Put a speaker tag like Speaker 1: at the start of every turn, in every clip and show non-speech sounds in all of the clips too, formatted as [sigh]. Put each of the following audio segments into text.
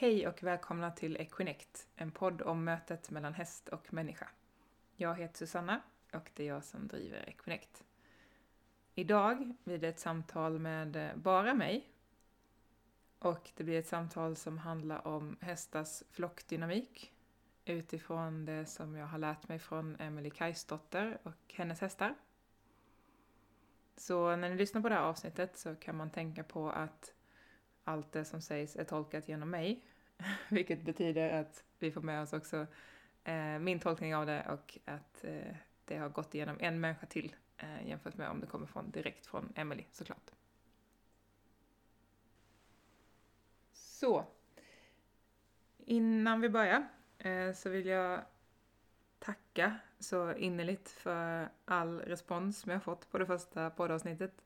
Speaker 1: Hej och välkomna till Equinect, en podd om mötet mellan häst och människa. Jag heter Susanna och det är jag som driver Equinect. Idag blir det ett samtal med bara mig. Och det blir ett samtal som handlar om hästars flockdynamik utifrån det som jag har lärt mig från Emily Kajsdotter och hennes hästar. Så när ni lyssnar på det här avsnittet så kan man tänka på att allt det som sägs är tolkat genom mig. [laughs] Vilket betyder att vi får med oss också eh, min tolkning av det och att eh, det har gått igenom en människa till eh, jämfört med om det kommer från, direkt från Emily såklart. Så, innan vi börjar eh, så vill jag tacka så innerligt för all respons som jag fått på det första poddavsnittet.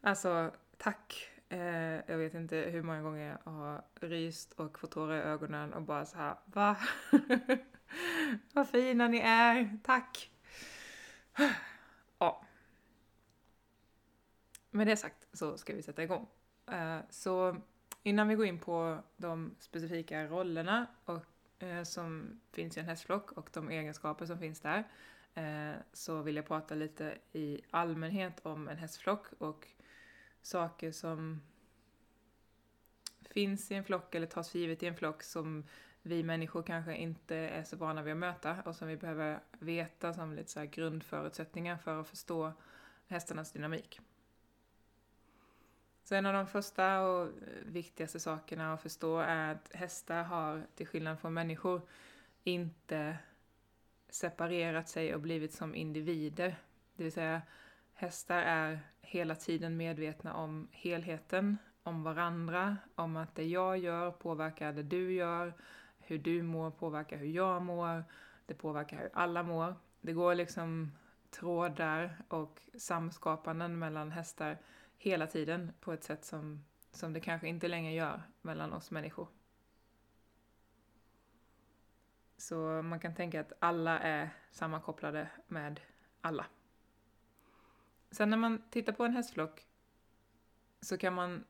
Speaker 1: Alltså, tack! Eh, jag vet inte hur många gånger jag har ryst och fått tårar i ögonen och bara så här, va? [laughs] Vad fina ni är, tack! ja. Med det sagt så ska vi sätta igång. Eh, så innan vi går in på de specifika rollerna och eh, som finns i en hästflock och de egenskaper som finns där eh, så vill jag prata lite i allmänhet om en hästflock och saker som finns i en flock eller tas för givet i en flock som vi människor kanske inte är så vana vid att möta och som vi behöver veta som lite så grundförutsättningar för att förstå hästarnas dynamik. Så en av de första och viktigaste sakerna att förstå är att hästar har, till skillnad från människor, inte separerat sig och blivit som individer. Det vill säga, hästar är hela tiden medvetna om helheten, om varandra, om att det jag gör påverkar det du gör, hur du mår påverkar hur jag mår, det påverkar hur alla mår. Det går liksom trådar och samskapanden mellan hästar hela tiden på ett sätt som, som det kanske inte längre gör mellan oss människor. Så man kan tänka att alla är sammankopplade med alla. Sen när man tittar på en hästflock så kan man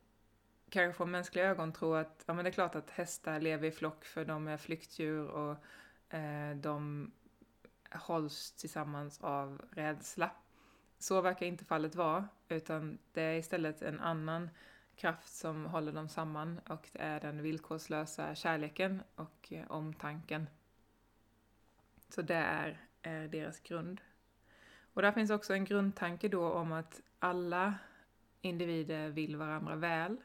Speaker 1: kanske från mänskliga ögon tro att ja, men det är klart att hästar lever i flock för de är flyktdjur och eh, de hålls tillsammans av rädsla. Så verkar inte fallet vara, utan det är istället en annan kraft som håller dem samman och det är den villkorslösa kärleken och eh, omtanken. Så det är, är deras grund. Och där finns också en grundtanke då om att alla individer vill varandra väl.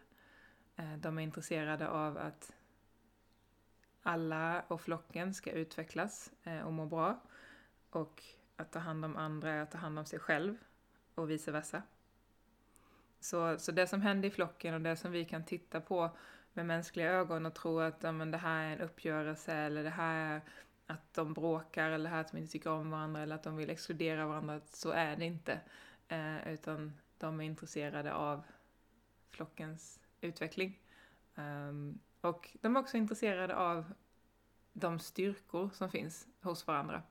Speaker 1: Eh, de är intresserade av att alla och flocken ska utvecklas eh, och må bra. Och att ta hand om andra är att ta hand om sig själv och vice versa. Så, så det som händer i flocken och det som vi kan titta på med mänskliga ögon och tro att ja, men det här är en uppgörelse eller det här är att de bråkar eller att de inte tycker om varandra eller att de vill exkludera varandra, så är det inte. Eh, utan de är intresserade av flockens utveckling. Um, och de är också intresserade av de styrkor som finns hos varandra.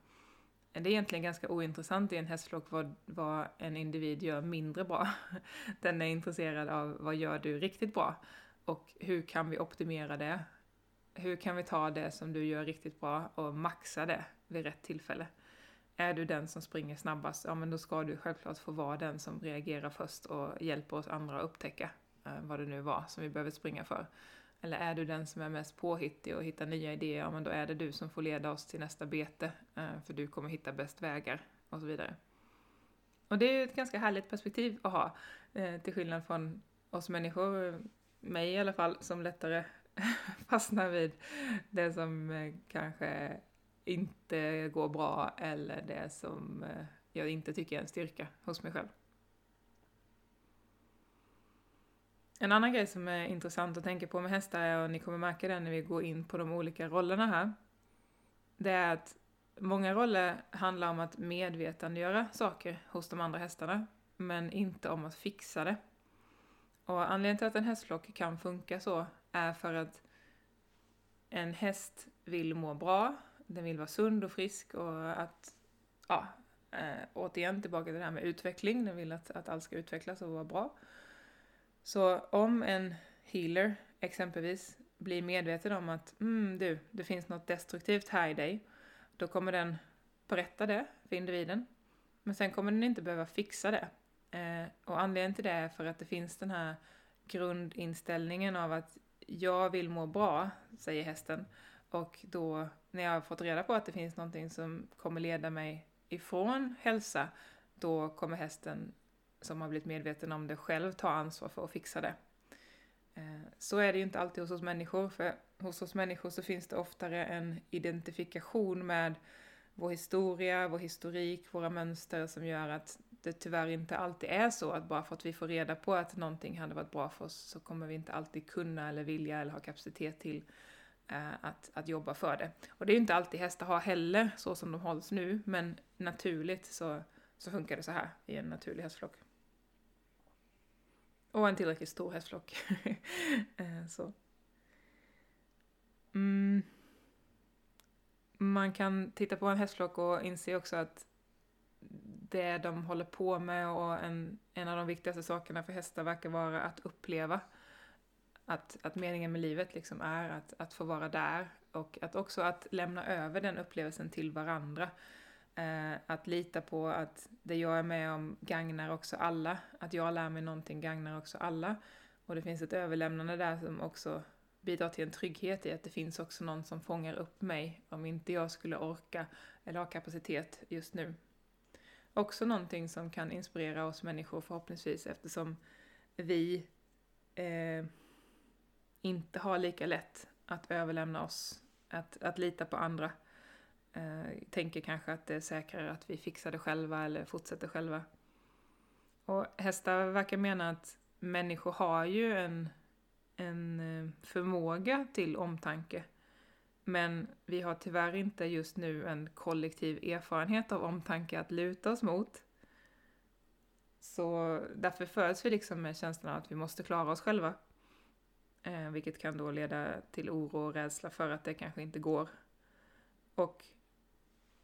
Speaker 1: Det är egentligen ganska ointressant i en hästflock vad, vad en individ gör mindre bra. [laughs] Den är intresserad av vad gör du riktigt bra? Och hur kan vi optimera det? Hur kan vi ta det som du gör riktigt bra och maxa det vid rätt tillfälle? Är du den som springer snabbast, ja men då ska du självklart få vara den som reagerar först och hjälper oss andra att upptäcka eh, vad det nu var som vi behöver springa för. Eller är du den som är mest påhittig och hittar nya idéer, ja men då är det du som får leda oss till nästa bete, eh, för du kommer hitta bäst vägar och så vidare. Och det är ju ett ganska härligt perspektiv att ha, eh, till skillnad från oss människor, mig i alla fall, som lättare [laughs] fastnar vid det som eh, kanske inte går bra eller det som eh, jag inte tycker är en styrka hos mig själv. En annan grej som är intressant att tänka på med hästar är, och ni kommer märka det när vi går in på de olika rollerna här, det är att många roller handlar om att medvetandegöra saker hos de andra hästarna, men inte om att fixa det. Och anledningen till att en hästflock kan funka så är för att en häst vill må bra, den vill vara sund och frisk och att, ja, eh, återigen tillbaka till det här med utveckling, den vill att, att allt ska utvecklas och vara bra. Så om en healer exempelvis blir medveten om att mm, du, det finns något destruktivt här i dig, då kommer den berätta det för individen. Men sen kommer den inte behöva fixa det. Eh, och anledningen till det är för att det finns den här grundinställningen av att jag vill må bra, säger hästen. Och då när jag har fått reda på att det finns någonting som kommer leda mig ifrån hälsa, då kommer hästen som har blivit medveten om det själv ta ansvar för att fixa det. Eh, så är det ju inte alltid hos oss människor, för hos oss människor så finns det oftare en identifikation med vår historia, vår historik, våra mönster som gör att det tyvärr inte alltid är så att bara för att vi får reda på att någonting hade varit bra för oss så kommer vi inte alltid kunna eller vilja eller ha kapacitet till eh, att, att jobba för det. Och det är ju inte alltid hästar har heller så som de hålls nu, men naturligt så, så funkar det så här i en naturlig hästflock. Och en tillräckligt stor hästflock. [laughs] Eh, så. Mm. Man kan titta på en hästflock och inse också att det de håller på med och en, en av de viktigaste sakerna för hästar verkar vara att uppleva. Att, att meningen med livet liksom är att, att få vara där och att också att lämna över den upplevelsen till varandra. Eh, att lita på att det jag är med om gagnar också alla. Att jag lär mig någonting gagnar också alla. Och det finns ett överlämnande där som också bidrar till en trygghet i att det finns också någon som fångar upp mig om inte jag skulle orka eller ha kapacitet just nu. Också någonting som kan inspirera oss människor förhoppningsvis eftersom vi eh, inte har lika lätt att överlämna oss, att, att lita på andra. Eh, tänker kanske att det är säkrare att vi fixar det själva eller fortsätter själva. Och hästar verkar mena att människor har ju en, en eh, förmåga till omtanke. Men vi har tyvärr inte just nu en kollektiv erfarenhet av omtanke att luta oss mot. Så därför föds vi liksom med känslan av att vi måste klara oss själva. Eh, vilket kan då leda till oro och rädsla för att det kanske inte går. Och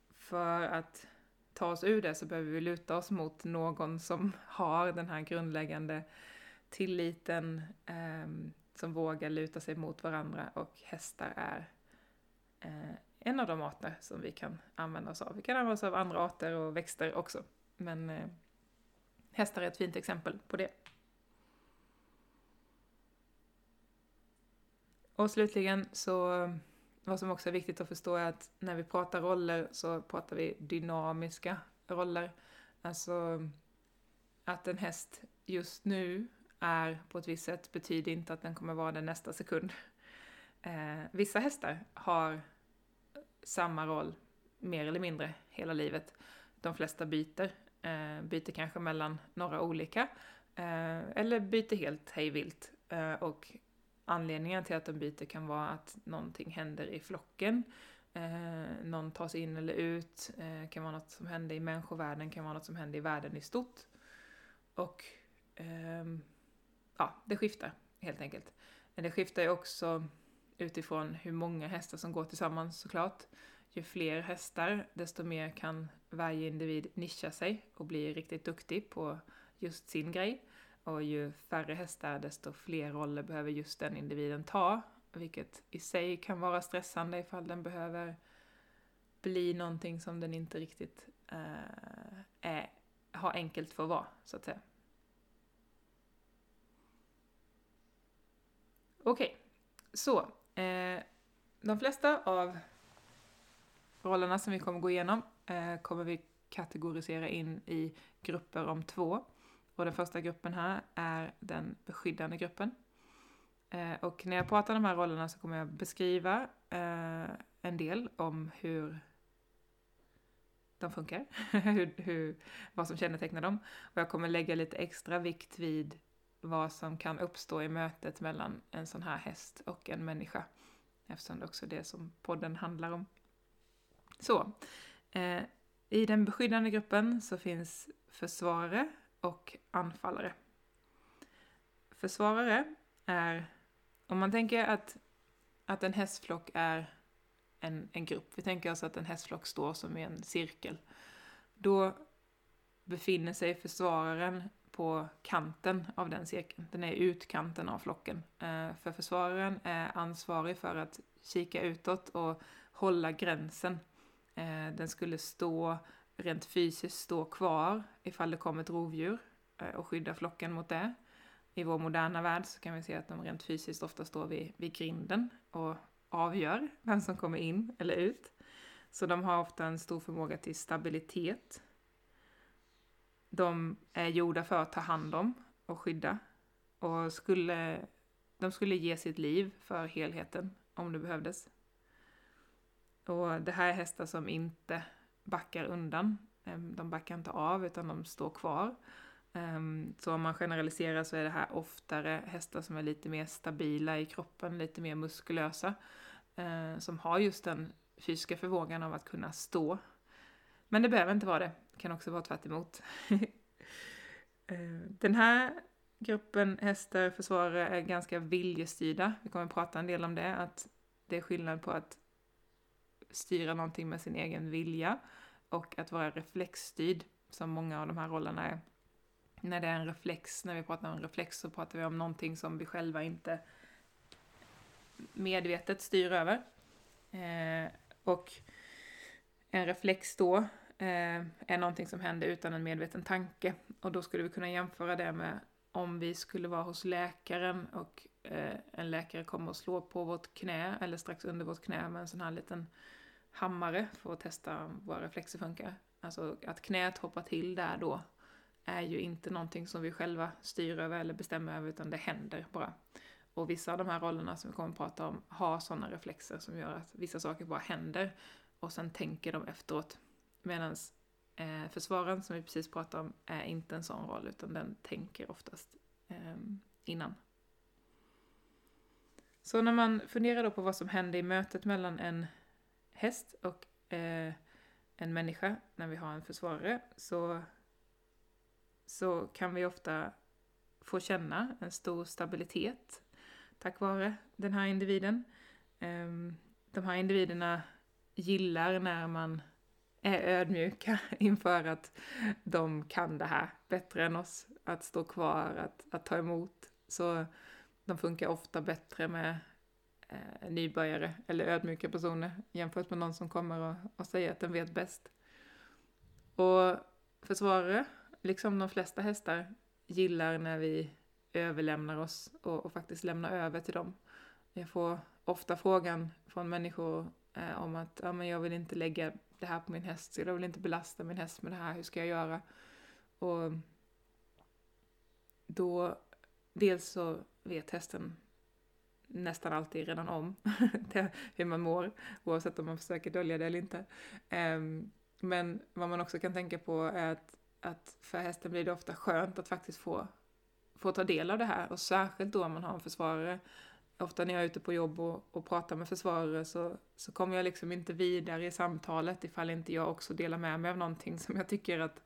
Speaker 1: för att ta oss ur det så behöver vi luta oss mot någon som har den här grundläggande tilliten, eh, som vågar luta sig mot varandra och hästar är Eh, en av de arter som vi kan använda oss av. Vi kan använda oss av andra arter och växter också, men eh, hästar är ett fint exempel på det. Och slutligen så, vad som också är viktigt att förstå är att när vi pratar roller så pratar vi dynamiska roller. Alltså att en häst just nu är på ett visst sätt betyder inte att den kommer vara det nästa sekund. Eh, vissa hästar har samma roll mer eller mindre hela livet. De flesta byter, eh, byter kanske mellan några olika eh, eller byter helt hejvilt. Eh, och anledningen till att de byter kan vara att någonting händer i flocken. Eh, någon tas in eller ut, eh, kan vara något som händer i människovärlden, kan vara något som händer i världen i stort. Och eh, ja, det skiftar helt enkelt. Men det skiftar ju också utifrån hur många hästar som går tillsammans såklart. Ju fler hästar, desto mer kan varje individ nischa sig och bli riktigt duktig på just sin grej. Och ju färre hästar, desto fler roller behöver just den individen ta. Vilket i sig kan vara stressande ifall den behöver bli någonting som den inte riktigt uh, är, har enkelt för att vara, så att säga. Okej, okay. så Eh, de flesta av rollerna som vi kommer gå igenom eh, kommer vi kategorisera in i grupper om två. Och den första gruppen här är den beskyddande gruppen. Eh, och när jag pratar om de här rollerna så kommer jag beskriva eh, en del om hur de funkar, [laughs] hur, hur, vad som kännetecknar dem. Och jag kommer lägga lite extra vikt vid vad som kan uppstå i mötet mellan en sån här häst och en människa. Eftersom det också är det som podden handlar om. Så, eh, i den beskyddande gruppen så finns försvarare och anfallare. Försvarare är, om man tänker att, att en hästflock är en, en grupp, vi tänker oss att en hästflock står som i en cirkel, då befinner sig försvararen på kanten av den cirkeln. Den är i utkanten av flocken. Eh, för försvararen är ansvarig för att kika utåt och hålla gränsen. Eh, den skulle stå, rent fysiskt stå kvar ifall det kom ett rovdjur eh, och skydda flocken mot det. I vår moderna värld så kan vi se att de rent fysiskt ofta står vid, vid grinden och avgör vem som kommer in eller ut. Så de har ofta en stor förmåga till stabilitet. De är gjorda för att ta hand om och skydda. Och skulle, de skulle ge sitt liv för helheten om det behövdes. Och det här är hästar som inte backar undan. Ehm, de backar inte av utan de står kvar. Ehm, så om man generaliserar så är det här oftare hästar som är lite mer stabila i kroppen, lite mer muskulösa. Eh, som har just den fysiska förmågan av att kunna stå. Men det behöver inte vara det kan också vara tvärt emot. [laughs] Eh, den här gruppen hästar, försvarare, är ganska viljestyrda. Vi kommer att prata en del om det, att det är skillnad på att styra någonting med sin egen vilja och att vara reflexstyrd, som många av de här rollerna är. När det är en reflex, när vi pratar om en reflex så pratar vi om någonting som vi själva inte medvetet styr över. Eh, och en reflex då eh, är någonting som händer utan en medveten tanke. Och då skulle vi kunna jämföra det med om vi skulle vara hos läkaren och eh, en läkare kommer och slår på vårt knä eller strax under vårt knä med en sån här liten hammare för att testa om våra reflexer funkar. Alltså att knät hoppar till där då är ju inte någonting som vi själva styr över eller bestämmer över utan det händer bara. Och vissa av de här rollerna som vi kommer att prata om har sådana reflexer som gör att vissa saker bara händer och sen tänker de efteråt. Medan eh, försvararen som vi precis pratade om är inte en sån roll utan den tänker oftast eh, innan. Så när man funderar då på vad som händer i mötet mellan en häst och eh, en människa när vi har en försvarare så, så kan vi ofta få känna en stor stabilitet tack vare den här individen. Ehm, de här individerna gillar när man är ödmjuka [laughs] inför att de kan det här bättre än oss. Att stå kvar, att, att ta emot. Så de funkar ofta bättre med eh, nybörjare eller ödmjuka personer jämfört med någon som kommer och, och säger att den vet bäst. Och försvarare, liksom de flesta hästar, gillar när vi överlämnar oss och, och, faktiskt lämnar över till dem. Jag får ofta frågan från människor eh, om att ja, men jag vill inte lägga det här på min häst, jag vill inte belasta min häst med det här, hur ska jag göra? Och då, dels så vet hästen nästan alltid redan om [laughs] hur man mår, oavsett om man försöker dölja det eller inte. Ehm, men vad man också kan tänka på är att, att för hästen blir det ofta skönt att faktiskt få få ta del av det här och särskilt då om man har en försvarare. Ofta när jag är ute på jobb och, och pratar med försvarare så, så kommer jag liksom inte vidare i samtalet ifall inte jag också delar med mig av någonting som jag tycker att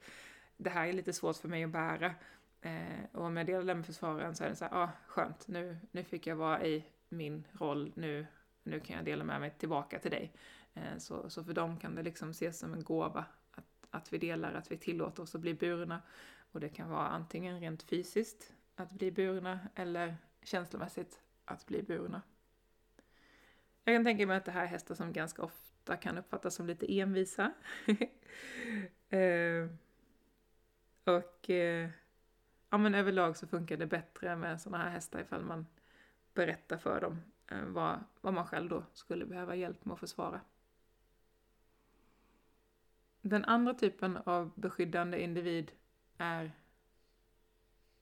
Speaker 1: det här är lite svårt för mig att bära. Eh, och om jag delar det med försvararen så är det så här, ah, skönt, nu, nu fick jag vara i min roll, nu, nu kan jag dela med mig tillbaka till dig. Eh, så, så för dem kan det liksom ses som en gåva att, att vi delar, att vi tillåter oss att bli burna. Och det kan vara antingen rent fysiskt, att bli burna eller känslomässigt att bli burna. Jag kan tänka mig att det här är hästar som ganska ofta kan uppfattas som lite envisa. [laughs] eh, och eh, ja, men överlag så funkar det bättre med sådana här hästar ifall man berättar för dem eh, vad, vad man själv då skulle behöva hjälp med att försvara. Den andra typen av beskyddande individ är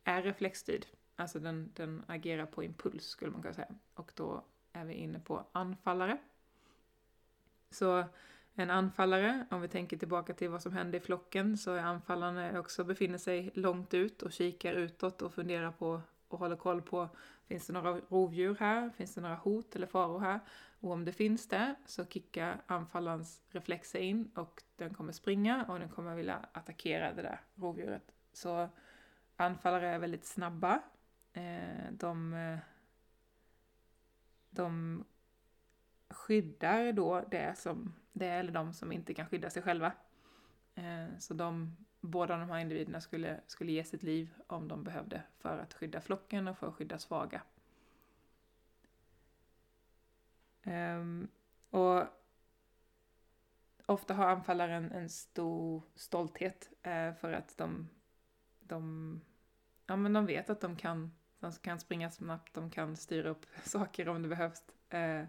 Speaker 1: är reflexstyrd. Alltså den, den agerar på impuls skulle man kunna säga. Och då är vi inne på anfallare. Så en anfallare, om vi tänker tillbaka till vad som hände i flocken, så är anfallarna också befinner sig långt ut och kikar utåt och funderar på och håller koll på, finns det några rovdjur här? Finns det några hot eller faror här? Och om det finns det så kickar anfallarens reflexer in och den kommer springa och den kommer vilja attackera det där rovdjuret. Så Anfallare är väldigt snabba. Eh, de, eh, de skyddar då det som det eller de som inte kan skydda sig själva. Eh, så de båda de här individerna skulle, skulle ge sitt liv om de behövde för att skydda flocken och för att skydda svaga. Ehm, och ofta har anfallaren en stor stolthet för att de, de, ja, men de vet att de kan, de kan springa snabbt, de kan styra upp [laughs] saker om det behövs. Eh,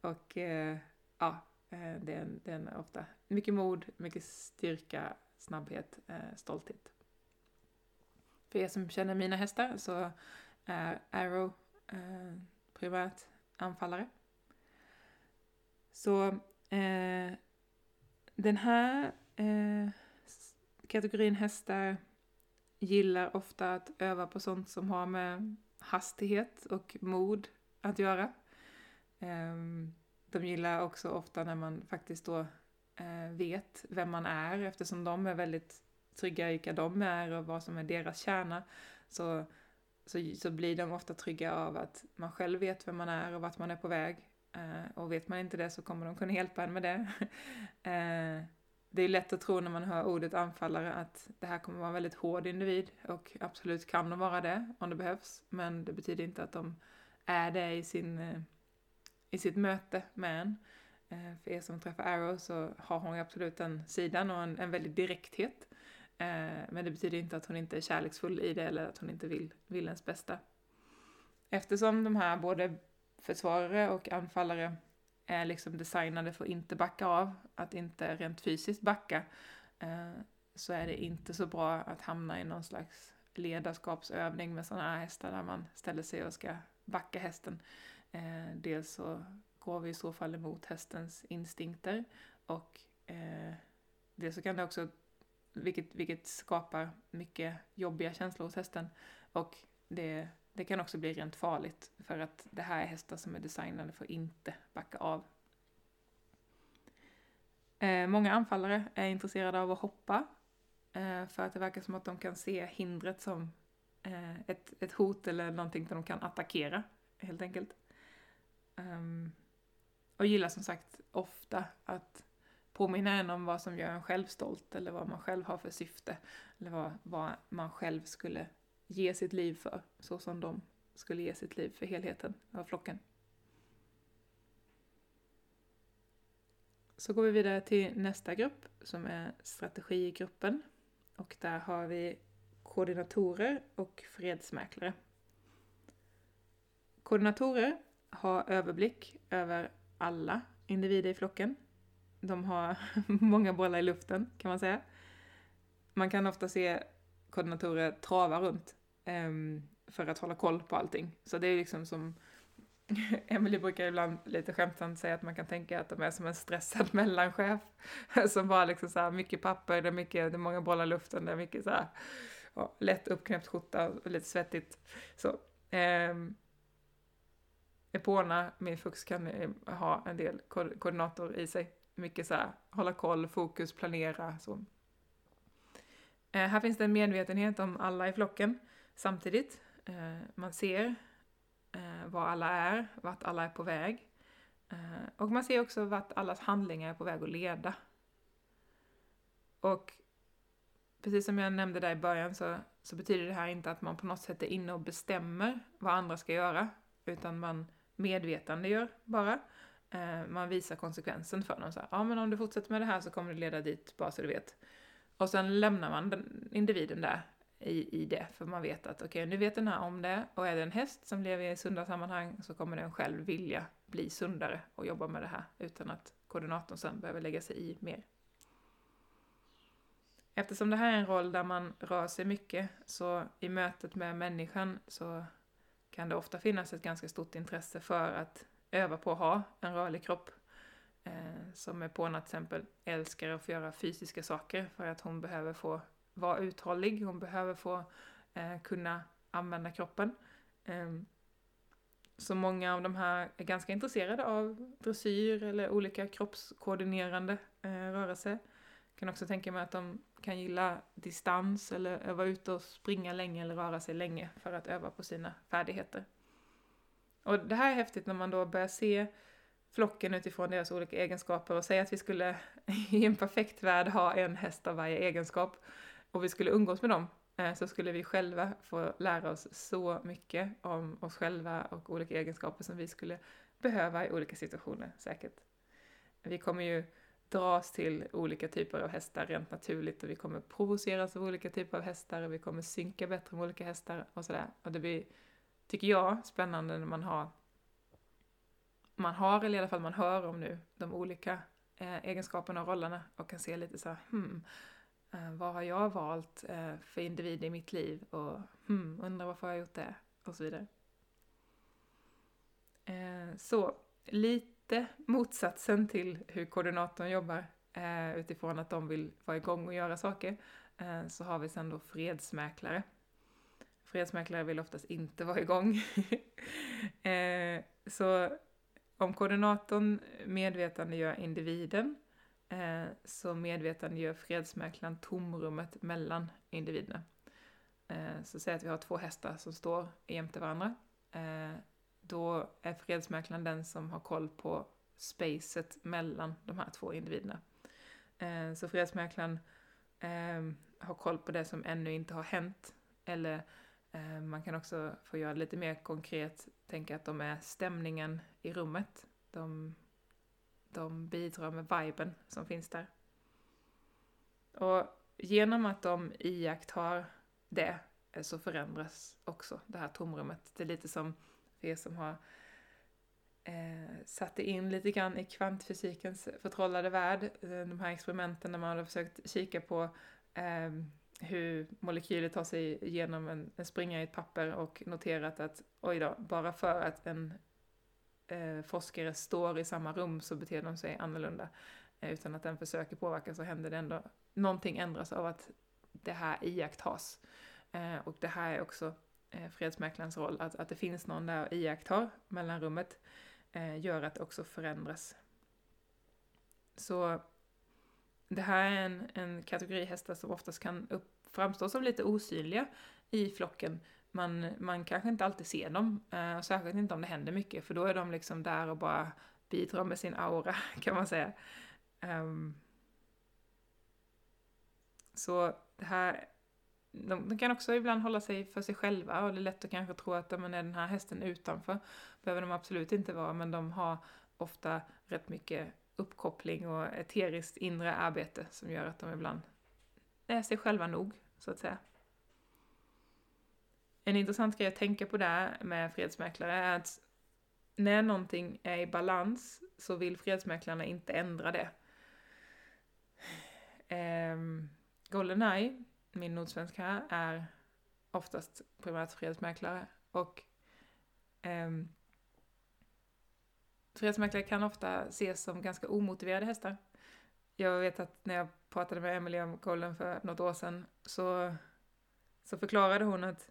Speaker 1: och eh, ja, eh, det är, det är ofta mycket mod, mycket styrka, snabbhet, eh, stolthet. För er som känner mina hästar så är Arrow eh, primärt anfallare. Så eh, den här eh, kategorin hästar gillar ofta att öva på sånt som har med hastighet och mod att göra. Ehm, de gillar också ofta när man faktiskt då eh, vet vem man är eftersom de är väldigt trygga i vilka de är och vad som är deras kärna. Så, så, så blir de ofta trygga av att man själv vet vem man är och vart man är på väg. Eh, och vet man inte det så kommer de kunna hjälpa en med det. [laughs] Eh, det är lätt att tro när man hör ordet anfallare att det här kommer vara en väldigt hård individ och absolut kan de vara det om det behövs. Men det betyder inte att de är det i, sin, eh, i sitt möte med en. Eh, för er som träffar Arrow så har hon absolut den sidan och en, en väldigt direkthet. Eh, men det betyder inte att hon inte är kärleksfull i det eller att hon inte vill, vill ens bästa. Eftersom de här både försvarare och anfallare är liksom designade för att inte backa av, att inte rent fysiskt backa, eh, så är det inte så bra att hamna i någon slags ledarskapsövning med sådana här hästar där man ställer sig och ska backa hästen. Eh, dels så går vi i så fall emot hästens instinkter och eh, dels så kan det också, vilket, vilket skapar mycket jobbiga känslor hos hästen och det det kan också bli rent farligt för att det här är hästar som är designade för att inte backa av. Eh, många anfallare är intresserade av att hoppa eh, för att det verkar som att de kan se hindret som eh, ett, ett hot eller någonting som de kan attackera helt enkelt. Um, och gillar som sagt ofta att påminna en om vad som gör en själv stolt eller vad man själv har för syfte eller vad, vad man själv skulle ge sitt liv för, så som de skulle ge sitt liv för helheten av flocken. Så går vi vidare till nästa grupp som är strategigruppen. Och där har vi koordinatorer och fredsmäklare. Koordinatorer har överblick över alla individer i flocken. De har [laughs] många bollar i luften kan man säga. Man kan ofta se koordinatorer trava runt Um, för att hålla koll på allting. Så det är liksom som [laughs] Emily brukar ibland lite skämtsamt säga att man kan tänka att de är som en stressad [laughs] mellanchef. [laughs] som bara liksom så här, mycket papper, det är, mycket, det är många bollar i luften, det är mycket så här, ja, lätt uppknäppt skjorta och lite svettigt. Så. Um, Epona, min fux, kan ehm, ha en del ko koordinator i sig. Mycket så här, hålla koll, fokus, planera, så. Eh, här finns det en medvetenhet om alla i flocken samtidigt. Eh, man ser eh, var alla är, vart alla är på väg. Eh, och man ser också vart allas handlingar är på väg att leda. Och precis som jag nämnde där i början så, så betyder det här inte att man på något sätt är inne och bestämmer vad andra ska göra, utan man medvetandegör bara. Man visar konsekvensen för dem. Så här, ja, men om du fortsätter med det här så kommer det leda dit, bara så du vet. Och sen lämnar man den individen där i, i det, för man vet att okej, okay, nu vet den här om det och är det en häst som lever i sunda sammanhang så kommer den själv vilja bli sundare och jobba med det här utan att koordinatorn sen behöver lägga sig i mer. Eftersom det här är en roll där man rör sig mycket så i mötet med människan så kan det ofta finnas ett ganska stort intresse för att öva på att ha en rörlig kropp. Eh, som är på till exempel älskar att få göra fysiska saker för att hon behöver få vara uthållig, hon behöver få eh, kunna använda kroppen. Eh, så många av de här är ganska intresserade av dressyr eller olika kroppskoordinerande eh, rörelser. Kan också tänka mig att de kan gilla distans eller vara ute och springa länge eller röra sig länge för att öva på sina färdigheter. Och det här är häftigt när man då börjar se flocken utifrån deras olika egenskaper och säga att vi skulle [laughs] i en perfekt värld ha en häst av varje egenskap och vi skulle umgås med dem eh, så skulle vi själva få lära oss så mycket om oss själva och olika egenskaper som vi skulle behöva i olika situationer säkert. Vi kommer ju dras till olika typer av hästar rent naturligt och vi kommer provoceras av olika typer av hästar och vi kommer synka bättre med olika hästar och sådär. Och det blir, tycker jag, spännande när man har man har, eller i alla fall man hör om nu, de olika eh, egenskaperna och rollerna och kan se lite så här, hmm, Eh, vad har jag valt eh, för individ i mitt liv och hmm, undrar varför jag har gjort det och så vidare. Eh, så lite motsatsen till hur koordinatorn jobbar utifrån att de vill vara igång och göra saker så har vi sen då fredsmäklare. Fredsmäklare vill oftast inte vara igång. [laughs] så om koordinatorn medvetandegör individen eh, så medvetandegör fredsmäklaren tomrummet mellan individerna. Eh, så säg att vi har två hästar som står jämte varandra. Eh, då är fredsmäklaren den som har koll på spacet mellan de här två individerna. Eh, så fredsmäklaren eh, har koll på det som ännu inte har hänt. Eller eh, man kan också få göra det lite mer konkret, tänka att de är stämningen i rummet. De, de bidrar med viben som finns där. Och genom att de iakttar det så förändras också det här tomrummet. Det är lite som för er som har eh, satte in lite grann i kvantfysikens förtrollade värld, eh, de här experimenten där man har försökt kika på eh, hur molekyler tar sig igenom en, en springa i ett papper och noterat att oj då, bara för att en eh, forskare står i samma rum så beter de sig annorlunda. Eh, utan att den försöker påverka så händer det ändå, någonting ändras av att det här iakttas. Eh, och det här är också eh, fredsmäklarens roll, att, att det finns någon där och iakttar mellanrummet, eh, gör att det också förändras. Så det här är en, en kategori hästar som oftast kan upp, framstå som lite osynliga i flocken. Man, man kanske inte alltid ser dem, eh, särskilt inte om det händer mycket, för då är de liksom där och bara bidrar med sin aura, [laughs] kan man säga. Um, så det här de, de, kan också ibland hålla sig för sig själva och det är lätt att kanske tro att man är den här hästen utanför. behöver de absolut inte vara, men de har ofta rätt mycket uppkoppling och eteriskt inre arbete som gör att de ibland är sig själva nog, så att säga. En intressant grej att tänka på där med fredsmäklare är att när någonting är i balans så vill fredsmäklarna inte ändra det. Um, Goldeneye min nordsvenska är oftast primärt fredsmäklare och um, fredsmäklare kan ofta ses som ganska omotiverade hästar. Jag vet att när jag pratade med Emelie om Golden för något år sedan så, så förklarade hon att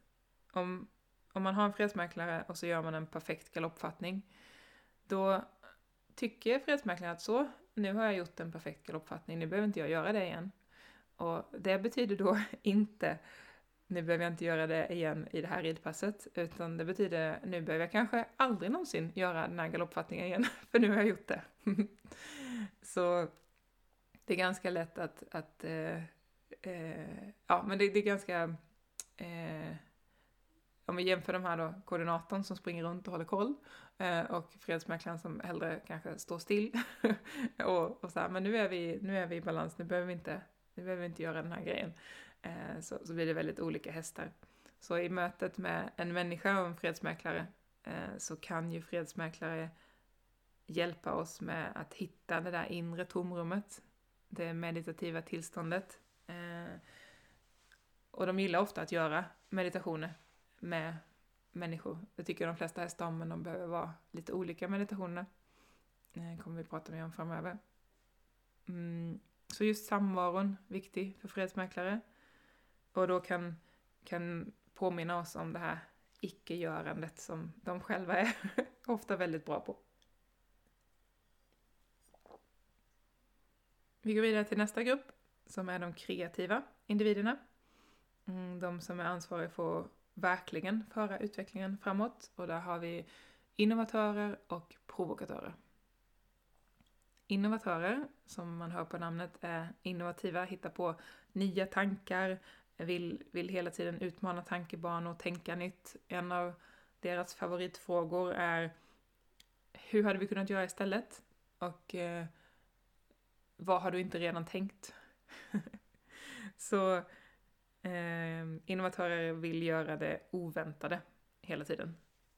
Speaker 1: om, om man har en fredsmäklare och så gör man en perfekt galoppfattning då tycker fredsmäklaren att så, nu har jag gjort en perfekt galoppfattning, nu behöver inte jag göra det igen. Och det betyder då [laughs] inte nu behöver jag inte göra det igen i det här ridpasset, utan det betyder nu behöver jag kanske aldrig någonsin göra den här galoppfattningen igen, [laughs] för nu har jag gjort det. [laughs] Så det är ganska lätt att, att eh, eh, ja men det, det är ganska, eh, om vi jämför de här då, koordinatorn som springer runt och håller koll, eh, och fredsmäklaren som hellre kanske står still, [laughs] och, och så här, men nu är, vi, nu är vi i balans, nu behöver vi inte nu behöver vi inte göra den här grejen. Eh, så, så blir det väldigt olika hästar. Så i mötet med en människa och en fredsmäklare eh, så kan ju fredsmäklare hjälpa oss med att hitta det där inre tomrummet, det meditativa tillståndet. Eh, och de gillar ofta att göra meditationer med människor. Det tycker de flesta hästar om, men de behöver vara lite olika meditationer. Det kommer vi prata mer om framöver. Mm. Så just samvaron, viktig för fredsmäklare. Och då kan, kan påminna oss om det här icke-görandet som de själva är [laughs] ofta väldigt bra på. Vi går vidare till nästa grupp som är de kreativa individerna. Mm, de som är ansvariga för att verkligen föra utvecklingen framåt och där har vi innovatörer och provokatörer. innovatörer, som man hör på namnet, är innovativa, hittar på nya tankar, vill, vill hela tiden utmana tankebanor, tänka nytt. En av deras favoritfrågor är hur hade vi kunnat göra istället? Och eh, vad har du inte redan tänkt? [laughs] Så eh, innovatörer vill göra det oväntade hela tiden.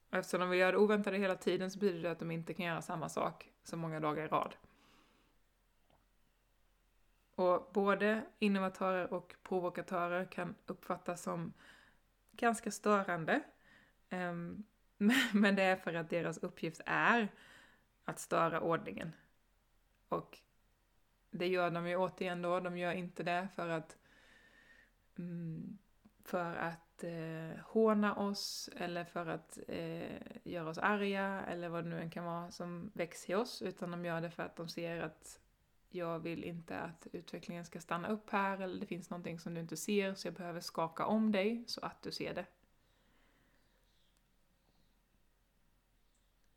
Speaker 1: Och eftersom de vill göra det oväntade hela tiden så betyder det att de inte kan göra samma sak så många dagar i rad. Och både innovatörer och provokatörer kan uppfattas som ganska störande. Ehm, [laughs] men det är för att deras uppgift är att störa ordningen. Och det gör de ju återigen då, de gör inte det för att Mm, för att eh, håna oss eller för att eh, göra oss arga eller vad det nu än kan vara som väcks i oss, utan de gör det för att de ser att jag vill inte att utvecklingen ska stanna upp här eller det finns någonting som du inte ser så jag behöver skaka om dig så att du ser det.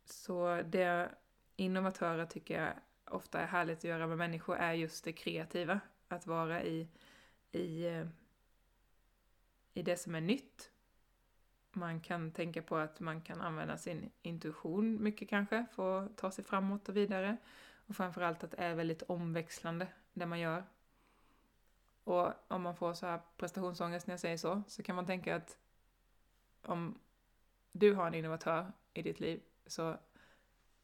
Speaker 1: Så det innovatörer tycker jag ofta är härligt att göra med människor är just det kreativa. Att vara i, i, eh, i det som är nytt. Man kan tänka på att man kan använda sin intuition mycket kanske för att ta sig framåt och vidare. Och framförallt att det är väldigt omväxlande det man gör. Och om man får så här prestationsångest när jag säger så, så kan man tänka att om du har en innovatör i ditt liv, så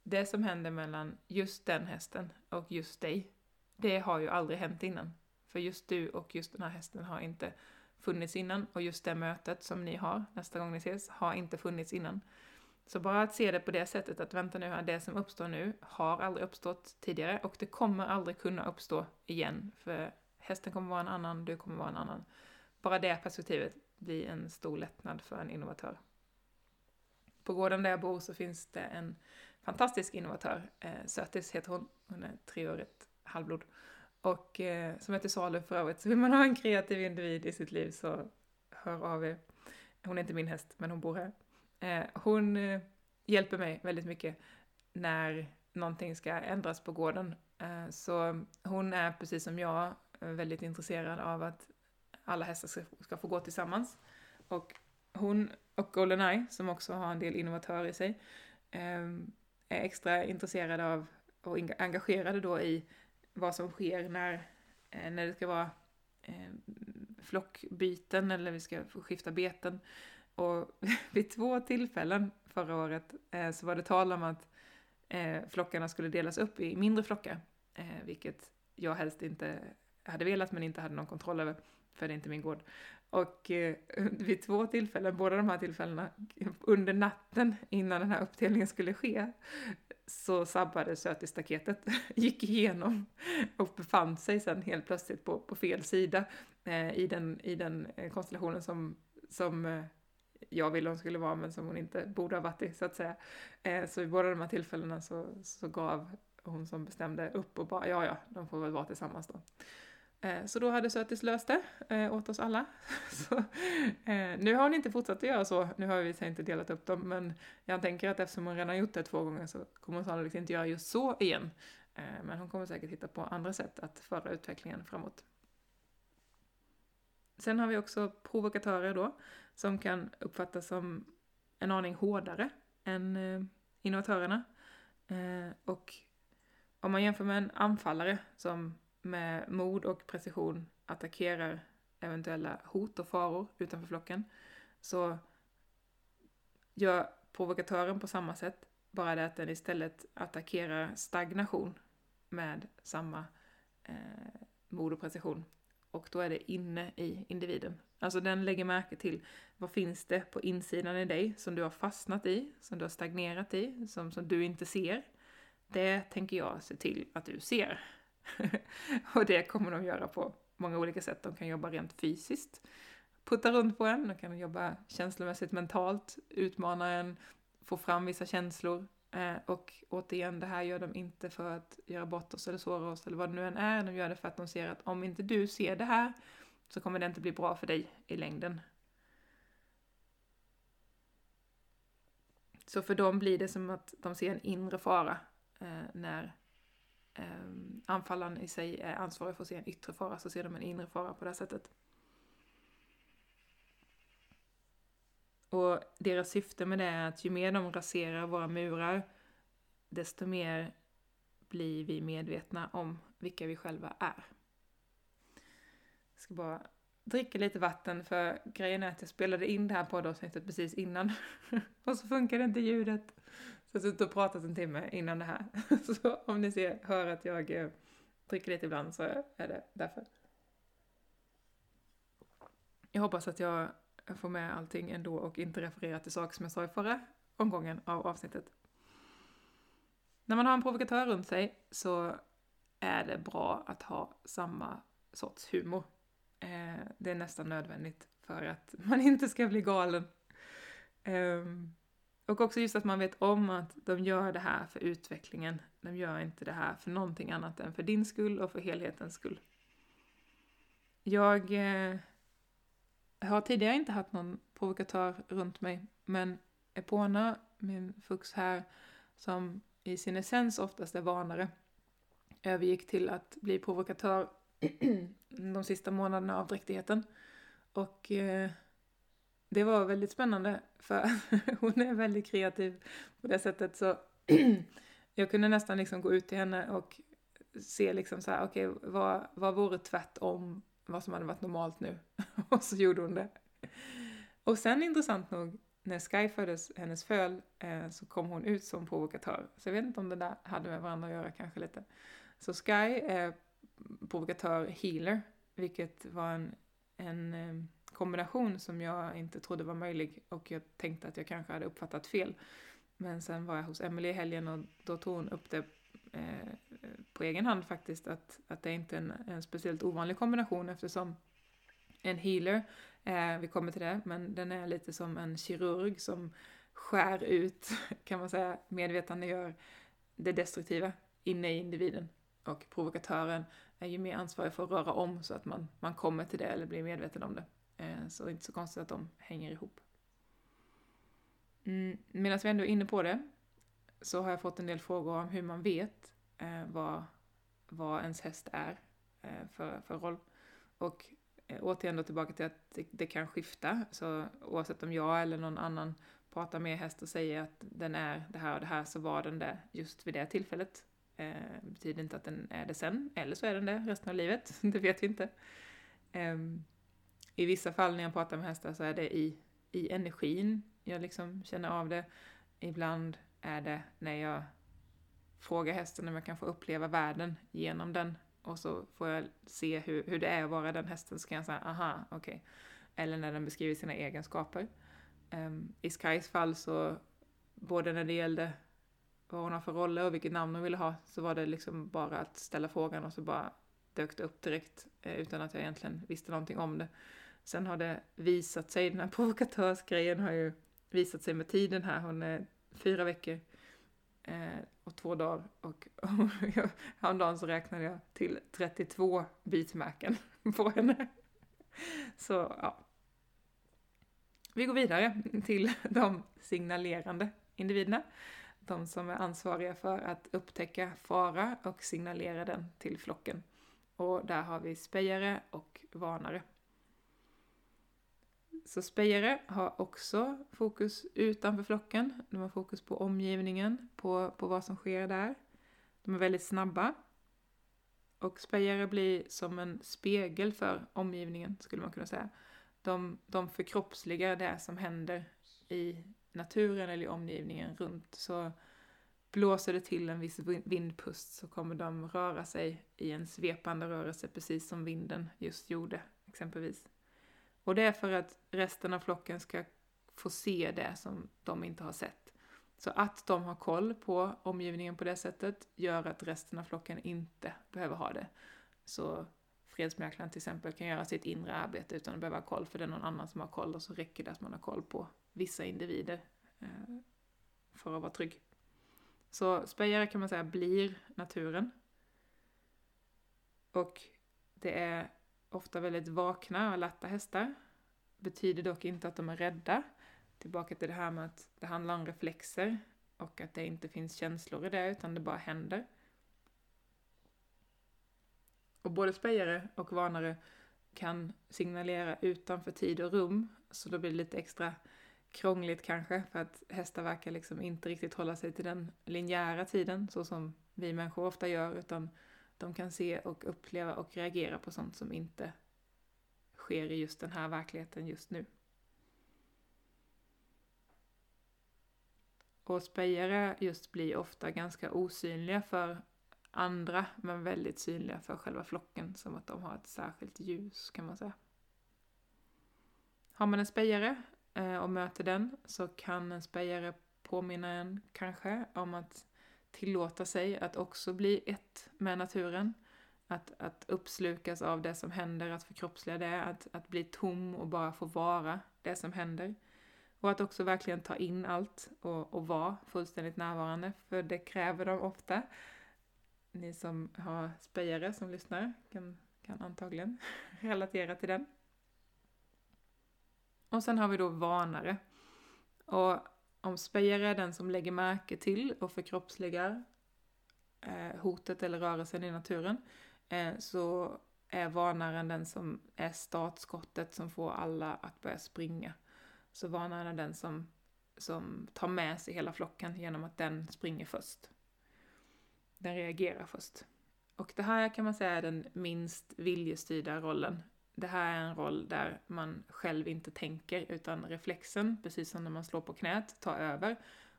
Speaker 1: det som händer mellan just den hästen och just dig, det har ju aldrig hänt innan. För just du och just den här hästen har inte funnits innan och just det mötet som ni har nästa gång ni ses har inte funnits innan. Så bara att se det på det sättet att vänta nu här, det som uppstår nu har aldrig uppstått tidigare och det kommer aldrig kunna uppstå igen för hästen kommer vara en annan, du kommer vara en annan. Bara det perspektivet blir en stor lättnad för en innovatör. På gården där jag bor så finns det en fantastisk innovatör, eh, Sötis heter hon, hon är treårigt halvblod. Och eh, som heter salu för övrigt, så vill man ha en kreativ individ i sitt liv så hör av er. Hon är inte min häst, men hon bor här. Eh, hon eh, hjälper mig väldigt mycket när någonting ska ändras på gården. Eh, så hon är precis som jag väldigt intresserad av att alla hästar ska, ska få gå tillsammans. Och hon och Goldeneye, som också har en del innovatörer i sig, eh, är extra intresserade av och engagerade då i vad som sker när, eh, när det ska vara eh, flockbyten eller vi ska skifta beten. Och [laughs] vid två tillfällen förra året eh, så var det tal om att eh, flockarna skulle delas upp i mindre flockar, eh, vilket jag helst inte hade velat men inte hade någon kontroll över, för det är inte min gård. Och eh, [laughs] vid två tillfällen, båda de här tillfällena, [laughs] under natten innan den här uppdelningen skulle ske, så sabbade sötisstaketet, [laughs] gick igenom och befann sig sen helt plötsligt på, på fel sida eh, i, den, i den eh, konstellationen som, som eh, jag ville hon skulle vara men som hon inte borde ha varit i så att säga. Eh, så i båda de här tillfällena så, så gav hon som bestämde upp och bara ja, ja, de får väl vara tillsammans då. Eh, så då hade Sötis löst det eh, åt oss alla. [laughs] så, eh, nu har hon inte fortsatt att göra så, nu har vi sig inte delat upp dem, men jag tänker att eftersom hon redan gjort det två gånger så kommer hon sannolikt inte göra just så igen. Men hon kommer säkert hitta på andra sätt att föra utvecklingen framåt. Sen har vi också provokatörer då, som kan uppfattas som en aning hårdare än innovatörerna. Och om man jämför med en anfallare som med mod och precision attackerar eventuella hot och faror utanför flocken, så gör provokatören på samma sätt, bara det att den istället attackerar stagnation med samma eh, mod och precision och då är det inne i individen. Alltså den lägger märke till vad finns det på insidan i dig som du har fastnat i, som du har stagnerat i, som, som du inte ser. Det tänker jag se till att du ser. [laughs] och det kommer de göra på många olika sätt. De kan jobba rent fysiskt, putta runt på en, de kan jobba känslomässigt, mentalt, utmana en, få fram vissa känslor, Eh, och återigen, det här gör de inte för att göra bort oss eller såra oss eller vad det nu än är. De gör det för att de ser att om inte du ser det här så kommer det inte bli bra för dig i längden. Så för dem blir det som att de ser en inre fara eh, när um, anfallaren i sig är ansvarig för att se en yttre fara så ser de en inre fara på det här sättet. Och deras syfte med det är att ju mer de raserar våra murar, desto mer blir vi medvetna om vilka vi själva är. Jag ska bara dricka lite vatten för grejen är att jag spelade in det här poddavsnittet precis innan. [laughs] och så funkade inte ljudet. Så jag har suttit och pratat en timme innan det här. [laughs] så om ni ser, hör att jag eh, dricker lite ibland så är det därför. Jag hoppas att jag får med allting ändå och inte refererar till saker som jag sa i förra omgången av avsnittet. När man har en provokatör runt sig så är det bra att ha samma sorts humor. Eh, det är nästan nödvändigt för att man [laughs] inte ska bli galen. Ehm, och också just att man vet om att de gör det här för utvecklingen. De gör inte det här för någonting annat än för din skull och för helhetens skull. Jag eh, har tidigare inte haft någon provokatör runt mig, men Epona, min fux här, som i sin essens oftast är varnare, övergick till att bli provokatör [clears throat] de sista månaderna av dräktigheten. Och eh, det var väldigt spännande för [laughs] hon är väldigt kreativ på det sättet så [clears throat] jag kunde nästan liksom gå ut till henne och se liksom så här, okej, okay, vad, vad vore tvärtom vad som hade varit normalt nu? [laughs] och så gjorde hon det. Och sen intressant nog, när Sky föddes, hennes föl, eh, så kom hon ut som provokatör. Så jag vet inte om det där hade med varandra att göra kanske lite. Så Sky är provokatör healer, vilket var en, en eh, kombination som jag inte trodde var möjlig och jag tänkte att jag kanske hade uppfattat fel. Men sen var jag hos Emily i helgen och då tog hon upp det eh, på egen hand faktiskt att, att det inte är en, en speciellt ovanlig kombination eftersom en healer, eh, vi kommer till det, men den är lite som en kirurg som skär ut, [laughs] kan man säga, medvetandegör det destruktiva inne i individen. Och provokatören är ju mer ansvarig för att röra om så att man, man kommer till det eller blir medveten om det. Eh, så det är inte så konstigt att de hänger ihop. Mm, Medan vi ändå är inne på det så har jag fått en del frågor om hur man vet eh, vad, vad ens häst är eh, för, för roll. Och eh, återigen då tillbaka till att det, det, kan skifta. Så oavsett om jag eller någon annan pratar med häst och säger att den är det här och det här så var den det just vid det tillfället. Eh, betyder inte att den är det sen, eller så är den det resten av livet. [laughs] det vet vi inte. Ehm, i vissa fall när jag pratar med hästar så är det i, i energin jag liksom känner av det. Ibland är det när jag frågar hästen om jag kan få uppleva världen genom den och så får jag se hur, hur det är att vara den hästen så kan jag säga aha, okej. Okay. Eller när den beskriver sina egenskaper. Um, I Skys fall så, både när det gällde vad hon har för roller och vilket namn hon ville ha, så var det liksom bara att ställa frågan och så bara dök det upp direkt eh, utan att jag egentligen visste någonting om det. Sen har det visat sig, den här [laughs] provokatörsgrejen har ju visat sig med tiden här. Hon är fyra veckor eh, och två dagar och, och [laughs] häromdagen så räknade jag till 32 bitmärken [laughs] på henne. Så ja. Vi går vidare till de signalerande individerna. De som är ansvariga för att upptäcka fara och signalera den till flocken. Och där har vi spejare och varnare. Så spejare har också fokus utanför flocken. De har fokus på omgivningen, på, på vad som sker där. De är väldigt snabba. Och spejare blir som en spegel för omgivningen, skulle man kunna säga. De, de förkroppsligar det som händer i naturen eller i omgivningen runt. Så blåser det till en viss vindpust så kommer de röra sig i en svepande rörelse precis som vinden just gjorde, exempelvis. Och det är för att resten av flocken ska få se det som de inte har sett. Så att de har koll på omgivningen på det sättet gör att resten av flocken inte behöver ha det. Så fredsmäklaren till exempel kan göra sitt inre arbete utan att behöva ha koll för det är någon annan som har koll och så räcker det att man har koll på vissa individer eh, för att vara trygg. Så spejare kan man säga blir naturen. Och det är ofta väldigt vakna och alerta hästar. Betyder dock inte att de är rädda. Tillbaka till det här med att det handlar om reflexer och att det inte finns känslor i det utan det bara händer. Och både spejare och varnare kan signalera utanför tid och rum, så då blir det lite extra krångligt kanske, för att hästar verkar liksom inte riktigt hålla sig till den linjära tiden, så som vi människor ofta gör, utan de kan se och uppleva och reagera på sånt som inte sker i just den här verkligheten just nu. Och spejare just blir ofta ganska osynliga för andra, men väldigt synliga för själva flocken, som att de har ett särskilt ljus kan man säga. Har man en spejare eh, och möter den så kan en spejare påminna en kanske om att tillåta sig att också bli ett med naturen. Att, att uppslukas av det som händer, att förkroppsliga det, att, att bli tom och bara få vara det som händer. Och att också verkligen ta in allt och, och vara fullständigt närvarande, för det kräver de ofta. Ni som har spejare som lyssnar kan, kan antagligen [laughs] relatera till den. Och sen har vi då varnare. Och om spejare är den som lägger märke till och förkroppsligar eh, hotet eller rörelsen i naturen, eh, så är varnaren den som är startskottet som får alla att börja springa. Så varnaren är den som, som tar med sig hela flocken genom att den springer först. Den reagerar först. Och det här kan man säga är den minst viljestyrda rollen. Det här är en roll där man själv inte tänker, utan reflexen, precis som när man slår på knät, tar över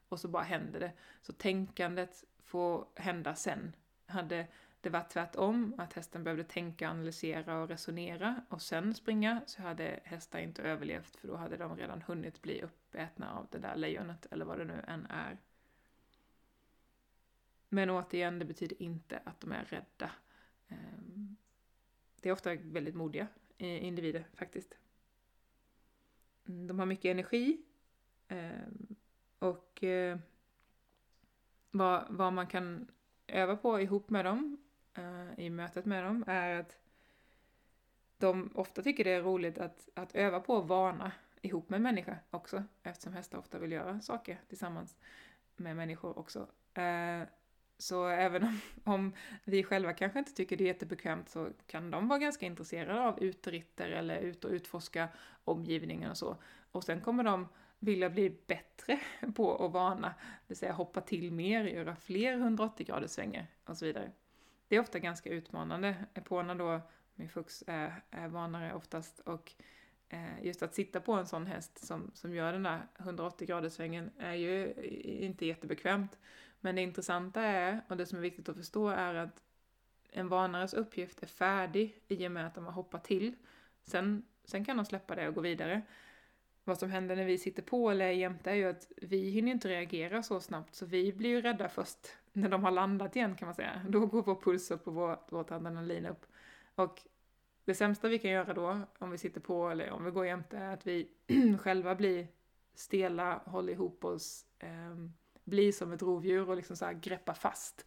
Speaker 1: och så bara händer det. Så tänkandet får hända sen. Hade det varit tvärtom, att hästen behövde tänka, analysera och resonera och sen springa, så hade hästar inte överlevt för då hade de redan hunnit bli uppätna av det där lejonet eller vad det nu än är. Men återigen, det betyder inte att de är rädda. Ehm, det är ofta väldigt modiga Eh, individer faktiskt. Mm, de har mycket energi ehm, och eh, vad, vad man kan öva på ihop med dem eh, i mötet med dem är att de ofta tycker det är roligt att, att öva på att varna ihop med människa också, eftersom hästar ofta vill göra saker tillsammans med människor också. Så även om, om, vi själva kanske inte tycker det är jättebekvämt så kan de vara ganska intresserade av uteritter eller ut och utforska omgivningen och så. Och sen kommer de vilja bli bättre [laughs] på att varna, det vill säga hoppa till mer, göra fler 180 graders svängar och så vidare det är ofta ganska utmanande. På då min fux är, är vanare oftast och eh, just att sitta på en sån häst som, som gör den där 180 graders svängen är ju inte jättebekvämt. Men det intressanta är, och det som är viktigt att förstå är att en vanares uppgift är färdig i och med att de har hoppat till. Sen, sen kan de släppa det och gå vidare. Vad som händer när vi sitter på eller är jämte är ju att vi hinner inte reagera så snabbt så vi blir ju rädda först när de har landat igen kan man säga, då går vår puls upp och vår, vårt adrenalin upp. Och det sämsta vi kan göra då, om vi sitter på eller om vi går jämte, är att vi [clears throat] själva blir stela, håller ihop oss, eh, bli som ett rovdjur och liksom så här greppa fast.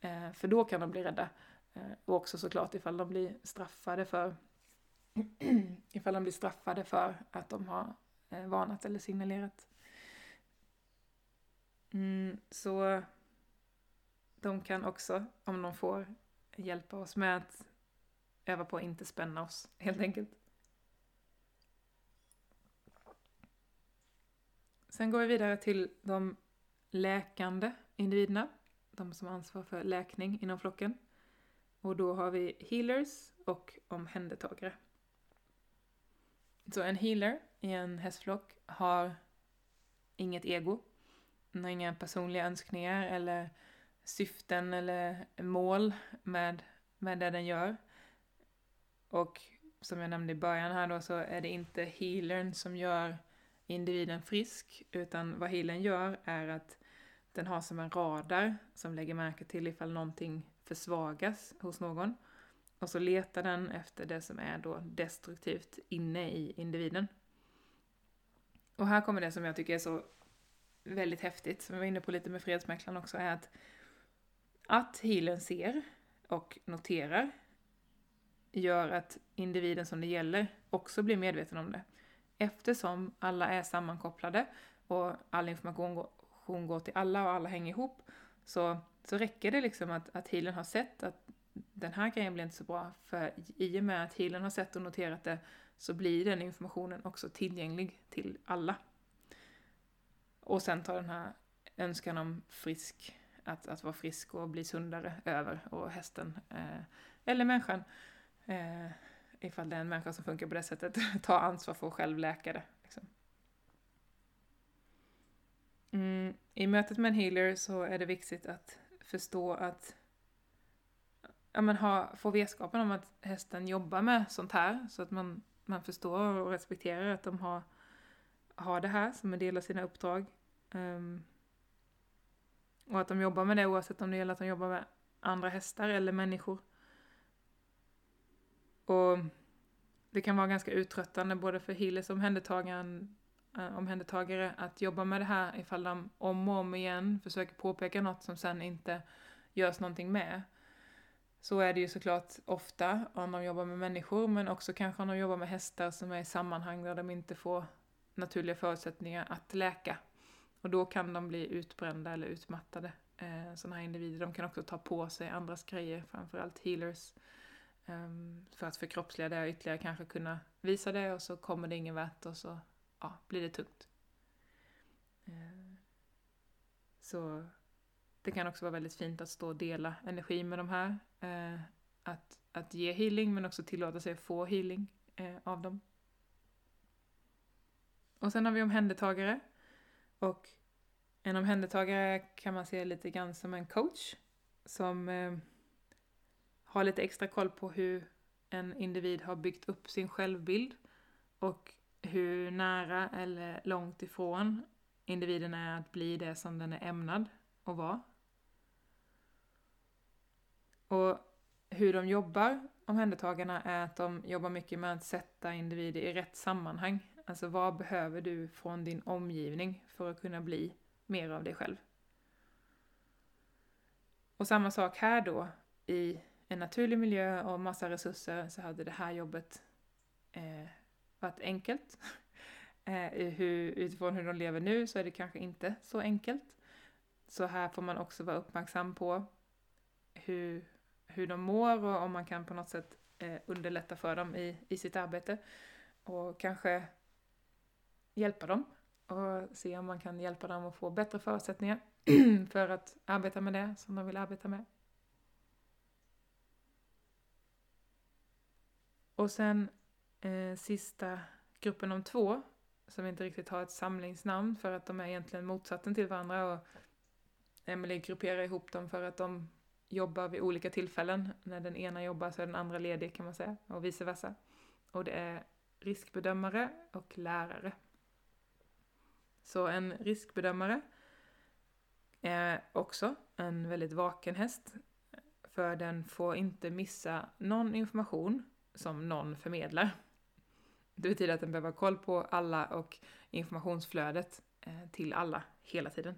Speaker 1: Eh, för då kan de bli rädda. Eh, och också såklart ifall de blir straffade för [clears throat] ifall de blir straffade för att de har eh, varnat eller signalerat. Mm, så de kan också, om de får, hjälpa oss med att öva på att inte spänna oss, helt enkelt. Sen går vi vidare till de läkande individerna, de som ansvarar för läkning inom flocken. Och då har vi healers och omhändertagare. Så en healer i en hästflock har inget ego, den har inga personliga önskningar eller syften eller mål med, med det den gör. Och som jag nämnde i början här då så är det inte healern som gör individen frisk, utan vad healern gör är att den har som en radar som lägger märke till ifall någonting försvagas hos någon. Och så letar den efter det som är då destruktivt inne i individen. Och här kommer det som jag tycker är så väldigt häftigt, som jag var inne på lite med fredsmäklaren också, är att att healern ser och noterar gör att individen som det gäller också blir medveten om det. Eftersom alla är sammankopplade och all information går, går till alla och alla hänger ihop så, så räcker det liksom att, att healern har sett att den här grejen blir inte så bra, för i och med att healern har sett och noterat det så blir den informationen också tillgänglig till alla. Och sen tar den här önskan om frisk, att, att vara frisk och bli sundare över och hästen, eh, eller människan, eh, ifall det är en människa som funkar på det sättet, [laughs] ta ansvar för att själv läka det. Liksom. Mm, I mötet med en healer så är det viktigt att förstå att ja, men ha, få vetskapen om att hästen jobbar med sånt här så att man, man förstår och respekterar att de har, har det här som en del av sina uppdrag. Um, och att de jobbar med det oavsett om det gäller att de jobbar med andra hästar eller människor. Och det kan vara ganska uttröttande både för healers och eh, omhändertagare att jobba med det här ifall de om och om igen försöker påpeka något som sen inte görs någonting med. Så är det ju såklart ofta om de jobbar med människor, men också kanske om de jobbar med hästar som är i sammanhang där de inte får naturliga förutsättningar att läka. Och då kan de bli utbrända eller utmattade, eh, sådana här individer. De kan också ta på sig andras grejer, framförallt healers. Um, för att förkroppsliga det och ytterligare, kanske kunna visa det och så kommer det ingen vart och så ja, blir det tungt. Uh, så det kan också vara väldigt fint att stå och dela energi med de här. Uh, att, att ge healing men också tillåta sig att få healing uh, av dem. Och sen har vi omhändertagare. Och en omhändertagare kan man se lite grann som en coach som eh, ha lite extra koll på hur en individ har byggt upp sin självbild och hur nära eller långt ifrån individen är att bli det som den är ämnad att vara. Och hur de jobbar, omhändertagarna, är att de jobbar mycket med att sätta individer i rätt sammanhang. Alltså vad behöver du från din omgivning för att kunna bli mer av dig själv? Och samma sak här då i en naturlig miljö och massa resurser så hade det här jobbet eh, varit enkelt. [laughs] eh, hur, utifrån hur de lever nu så är det kanske inte så enkelt. Så här får man också vara uppmärksam på hur, hur de mår och om man kan på något sätt eh, underlätta för dem i, i sitt arbete. Och kanske hjälpa dem och se om man kan hjälpa dem att få bättre förutsättningar [clears throat] för att arbeta med det som de vill arbeta med. Och sen eh, sista gruppen om två, som inte riktigt har ett samlingsnamn för att de är egentligen motsatsen till varandra och Emelie grupperar ihop dem för att de jobbar vid olika tillfällen. När den ena jobbar så är den andra ledig kan man säga, och vice versa. Och det är riskbedömare och lärare. Så en riskbedömare är också en väldigt vaken häst, för den får inte missa någon information som någon förmedlar. Det betyder att den behöver ha koll på alla och informationsflödet eh, till alla hela tiden.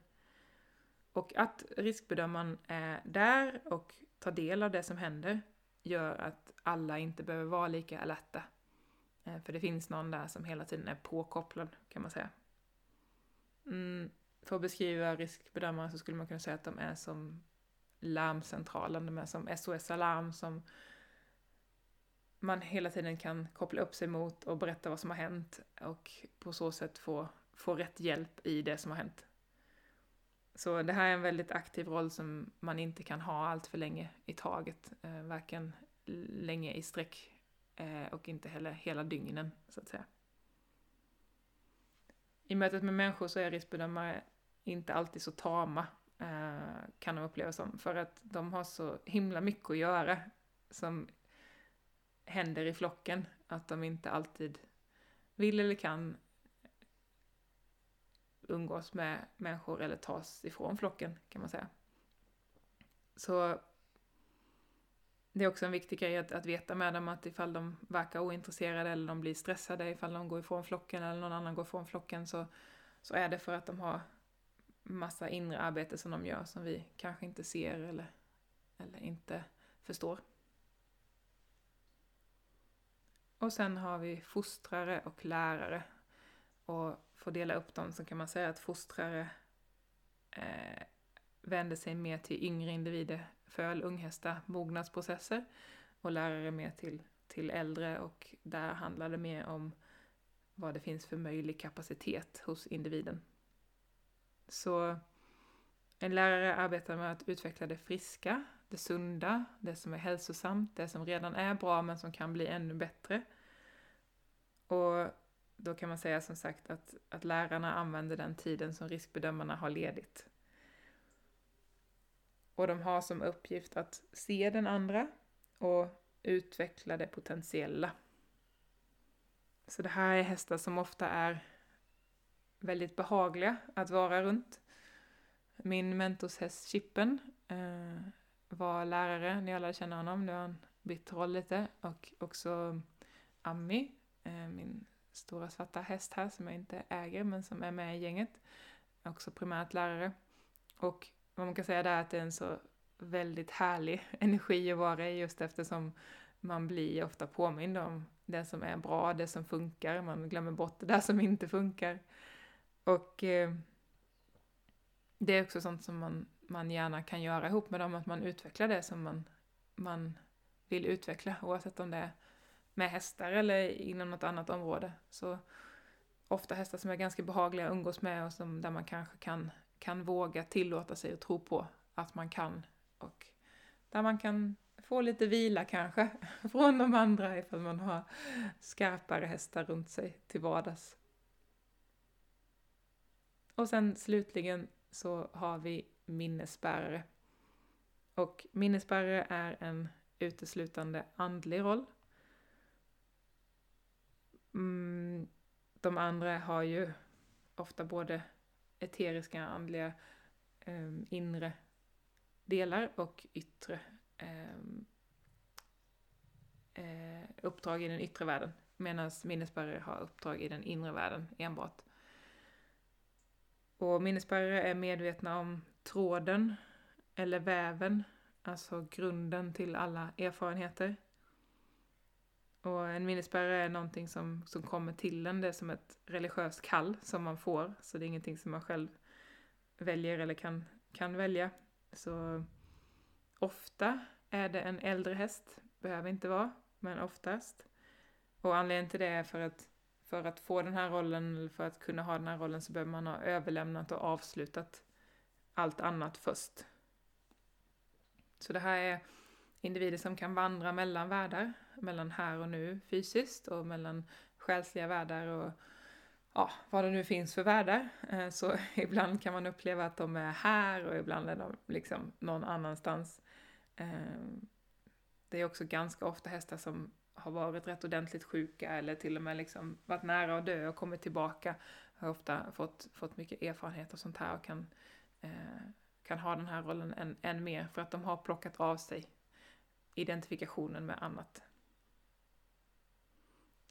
Speaker 1: Och att riskbedömaren är där och tar del av det som händer gör att alla inte behöver vara lika alerta. Eh, för det finns någon där som hela tiden är påkopplad, kan man säga. Mm, för att beskriva riskbedömare så skulle man kunna säga att de är som larmcentralen, de är som SOS Alarm som man hela tiden kan koppla upp sig mot och berätta vad som har hänt och på så sätt få, få rätt hjälp i det som har hänt. Så det här är en väldigt aktiv roll som man inte kan ha allt för länge i taget, eh, varken länge i sträck eh, och inte heller hela dygnen, så att säga. I mötet med människor så är riskbedömare inte alltid så tama, eh, kan de uppleva som, för att de har så himla mycket att göra som händer i flocken. Att de inte alltid vill eller kan umgås med människor eller tas ifrån flocken kan man säga. Så det är också en viktig grej att, att veta med dem att ifall de verkar ointresserade eller de blir stressade ifall de går ifrån flocken eller någon annan går ifrån flocken så, så är det för att de har massa inre arbete som de gör som vi kanske inte ser eller, eller inte förstår. Och sen har vi fostrare och lärare. Och för att dela upp dem så kan man säga att fostrare eh, vänder sig mer till yngre individer, föl, unghästar, mognadsprocesser och lärare mer till, till äldre och där handlar det mer om vad det finns för möjlig kapacitet hos individen. Så en lärare arbetar med att utveckla det friska, det sunda, det som är hälsosamt, det som redan är bra men som kan bli ännu bättre. Och då kan man säga som sagt att, att lärarna använder den tiden som riskbedömarna har ledigt. Och de har som uppgift att se den andra och utveckla det potentiella. Så det här är hästar som ofta är väldigt behagliga att vara runt. Min mentorshäst Chippen eh, var lärare när jag lärde känna honom. Nu har han bytt roll lite. Och också Ami, eh, min stora svarta häst här som jag inte äger men som är med i gänget. Också primärt lärare. Och vad man kan säga där är att det är en så väldigt härlig [laughs] energi att vara i just eftersom man blir ofta påmind om det som är bra, det som funkar, man glömmer bort det där som inte funkar. Och eh, det är också sånt som man, man gärna kan göra ihop med dem, att man utvecklar det som man, man vill utveckla, oavsett om det är med hästar eller inom något annat område. Så ofta hästar som är ganska behagliga att umgås med och som, där man kanske kan, kan våga tillåta sig och tro på att man kan och där man kan få lite vila kanske [laughs] från de andra ifall man har skarpare hästar runt sig till vardags. Och sen slutligen så har vi minnesbärare. Och minnesbärare är en uteslutande andlig roll. Mm, de andra har ju ofta både eteriska, andliga, eh, inre delar och yttre ehm, eh, uppdrag i den yttre världen. Medan minnesbärare har uppdrag i den inre världen enbart. Och minnesbärare är medvetna om tråden eller väven, alltså grunden till alla erfarenheter. Och en minnesbärare är någonting som, som kommer till en, det är som ett religiöst kall som man får, så det är ingenting som man själv väljer eller kan, kan välja. Så ofta är det en äldre häst, behöver inte vara, men oftast. Och anledningen till det är för att för att få den här rollen, eller för att kunna ha den här rollen, så behöver man ha överlämnat och avslutat allt annat först. Så det här är individer som kan vandra mellan världar, mellan här och nu fysiskt och mellan själsliga världar och ja, vad det nu finns för världar. Eh, så [laughs] ibland kan man uppleva att de är här och ibland är de liksom någon annanstans. Eh, det är också ganska ofta hästar som har varit rätt ordentligt sjuka eller till och med liksom varit nära att dö och kommit tillbaka har ofta fått, fått mycket erfarenhet och sånt här och kan, eh, kan ha den här rollen än, än mer för att de har plockat av sig identifikationen med annat.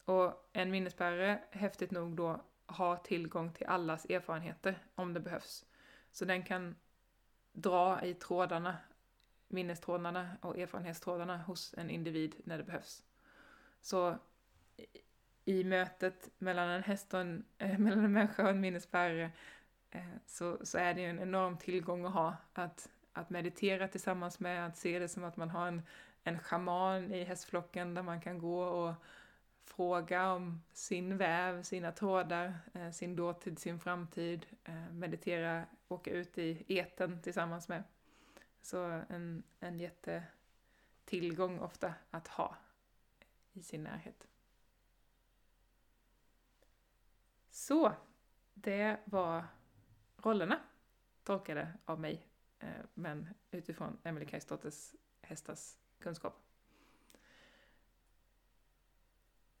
Speaker 1: Och en minnesbärare, häftigt nog då, har tillgång till allas erfarenheter om det behövs. Så den kan dra i trådarna, minnestrådarna och erfarenhetstrådarna hos en individ när det behövs. Så i mötet mellan en häst och en, eh, [laughs] mellan en människa och en minnesbärare eh, så, så är det ju en enorm tillgång att ha. Att, att meditera tillsammans med, att se det som att man har en, en schaman i hästflocken där man kan gå och fråga om sin väv, sina trådar, eh, sin dåtid, sin framtid, eh, meditera, åka ut i eten tillsammans med. Så en, en jättetillgång ofta att ha i sin närhet. Så, det var rollerna tolkade av mig, eh, men utifrån Emily Kajsdotters hästars kunskap.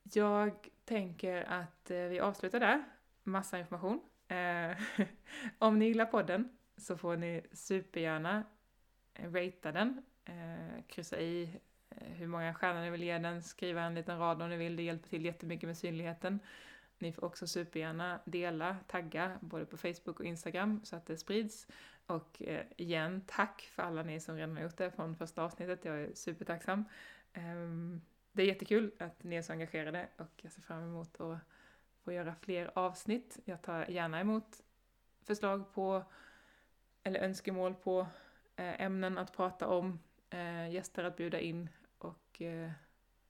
Speaker 1: Jag tänker att eh, vi avslutar där. Massa information. Eh, [laughs] om ni gillar podden så får ni supergärna ratea den, kryssa i Eh, hur många stjärnor ni vill ge den, skriva en liten rad om ni vill, det hjälper till jättemycket med synligheten. Ni får också supergärna dela, tagga, både på Facebook och Instagram så att det sprids. Och eh, igen, tack för alla ni som redan har gjort det från första avsnittet, jag är supertacksam. Um, det är jättekul att ni är så engagerade och jag ser fram emot att få göra fler avsnitt. Jag tar gärna emot förslag på eller önskemål på eh, ämnen att prata om, eh, gäster att bjuda in Eh,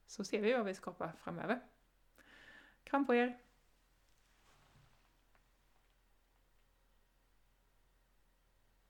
Speaker 1: så ser vi vad vi skapar framöver. Kram på er!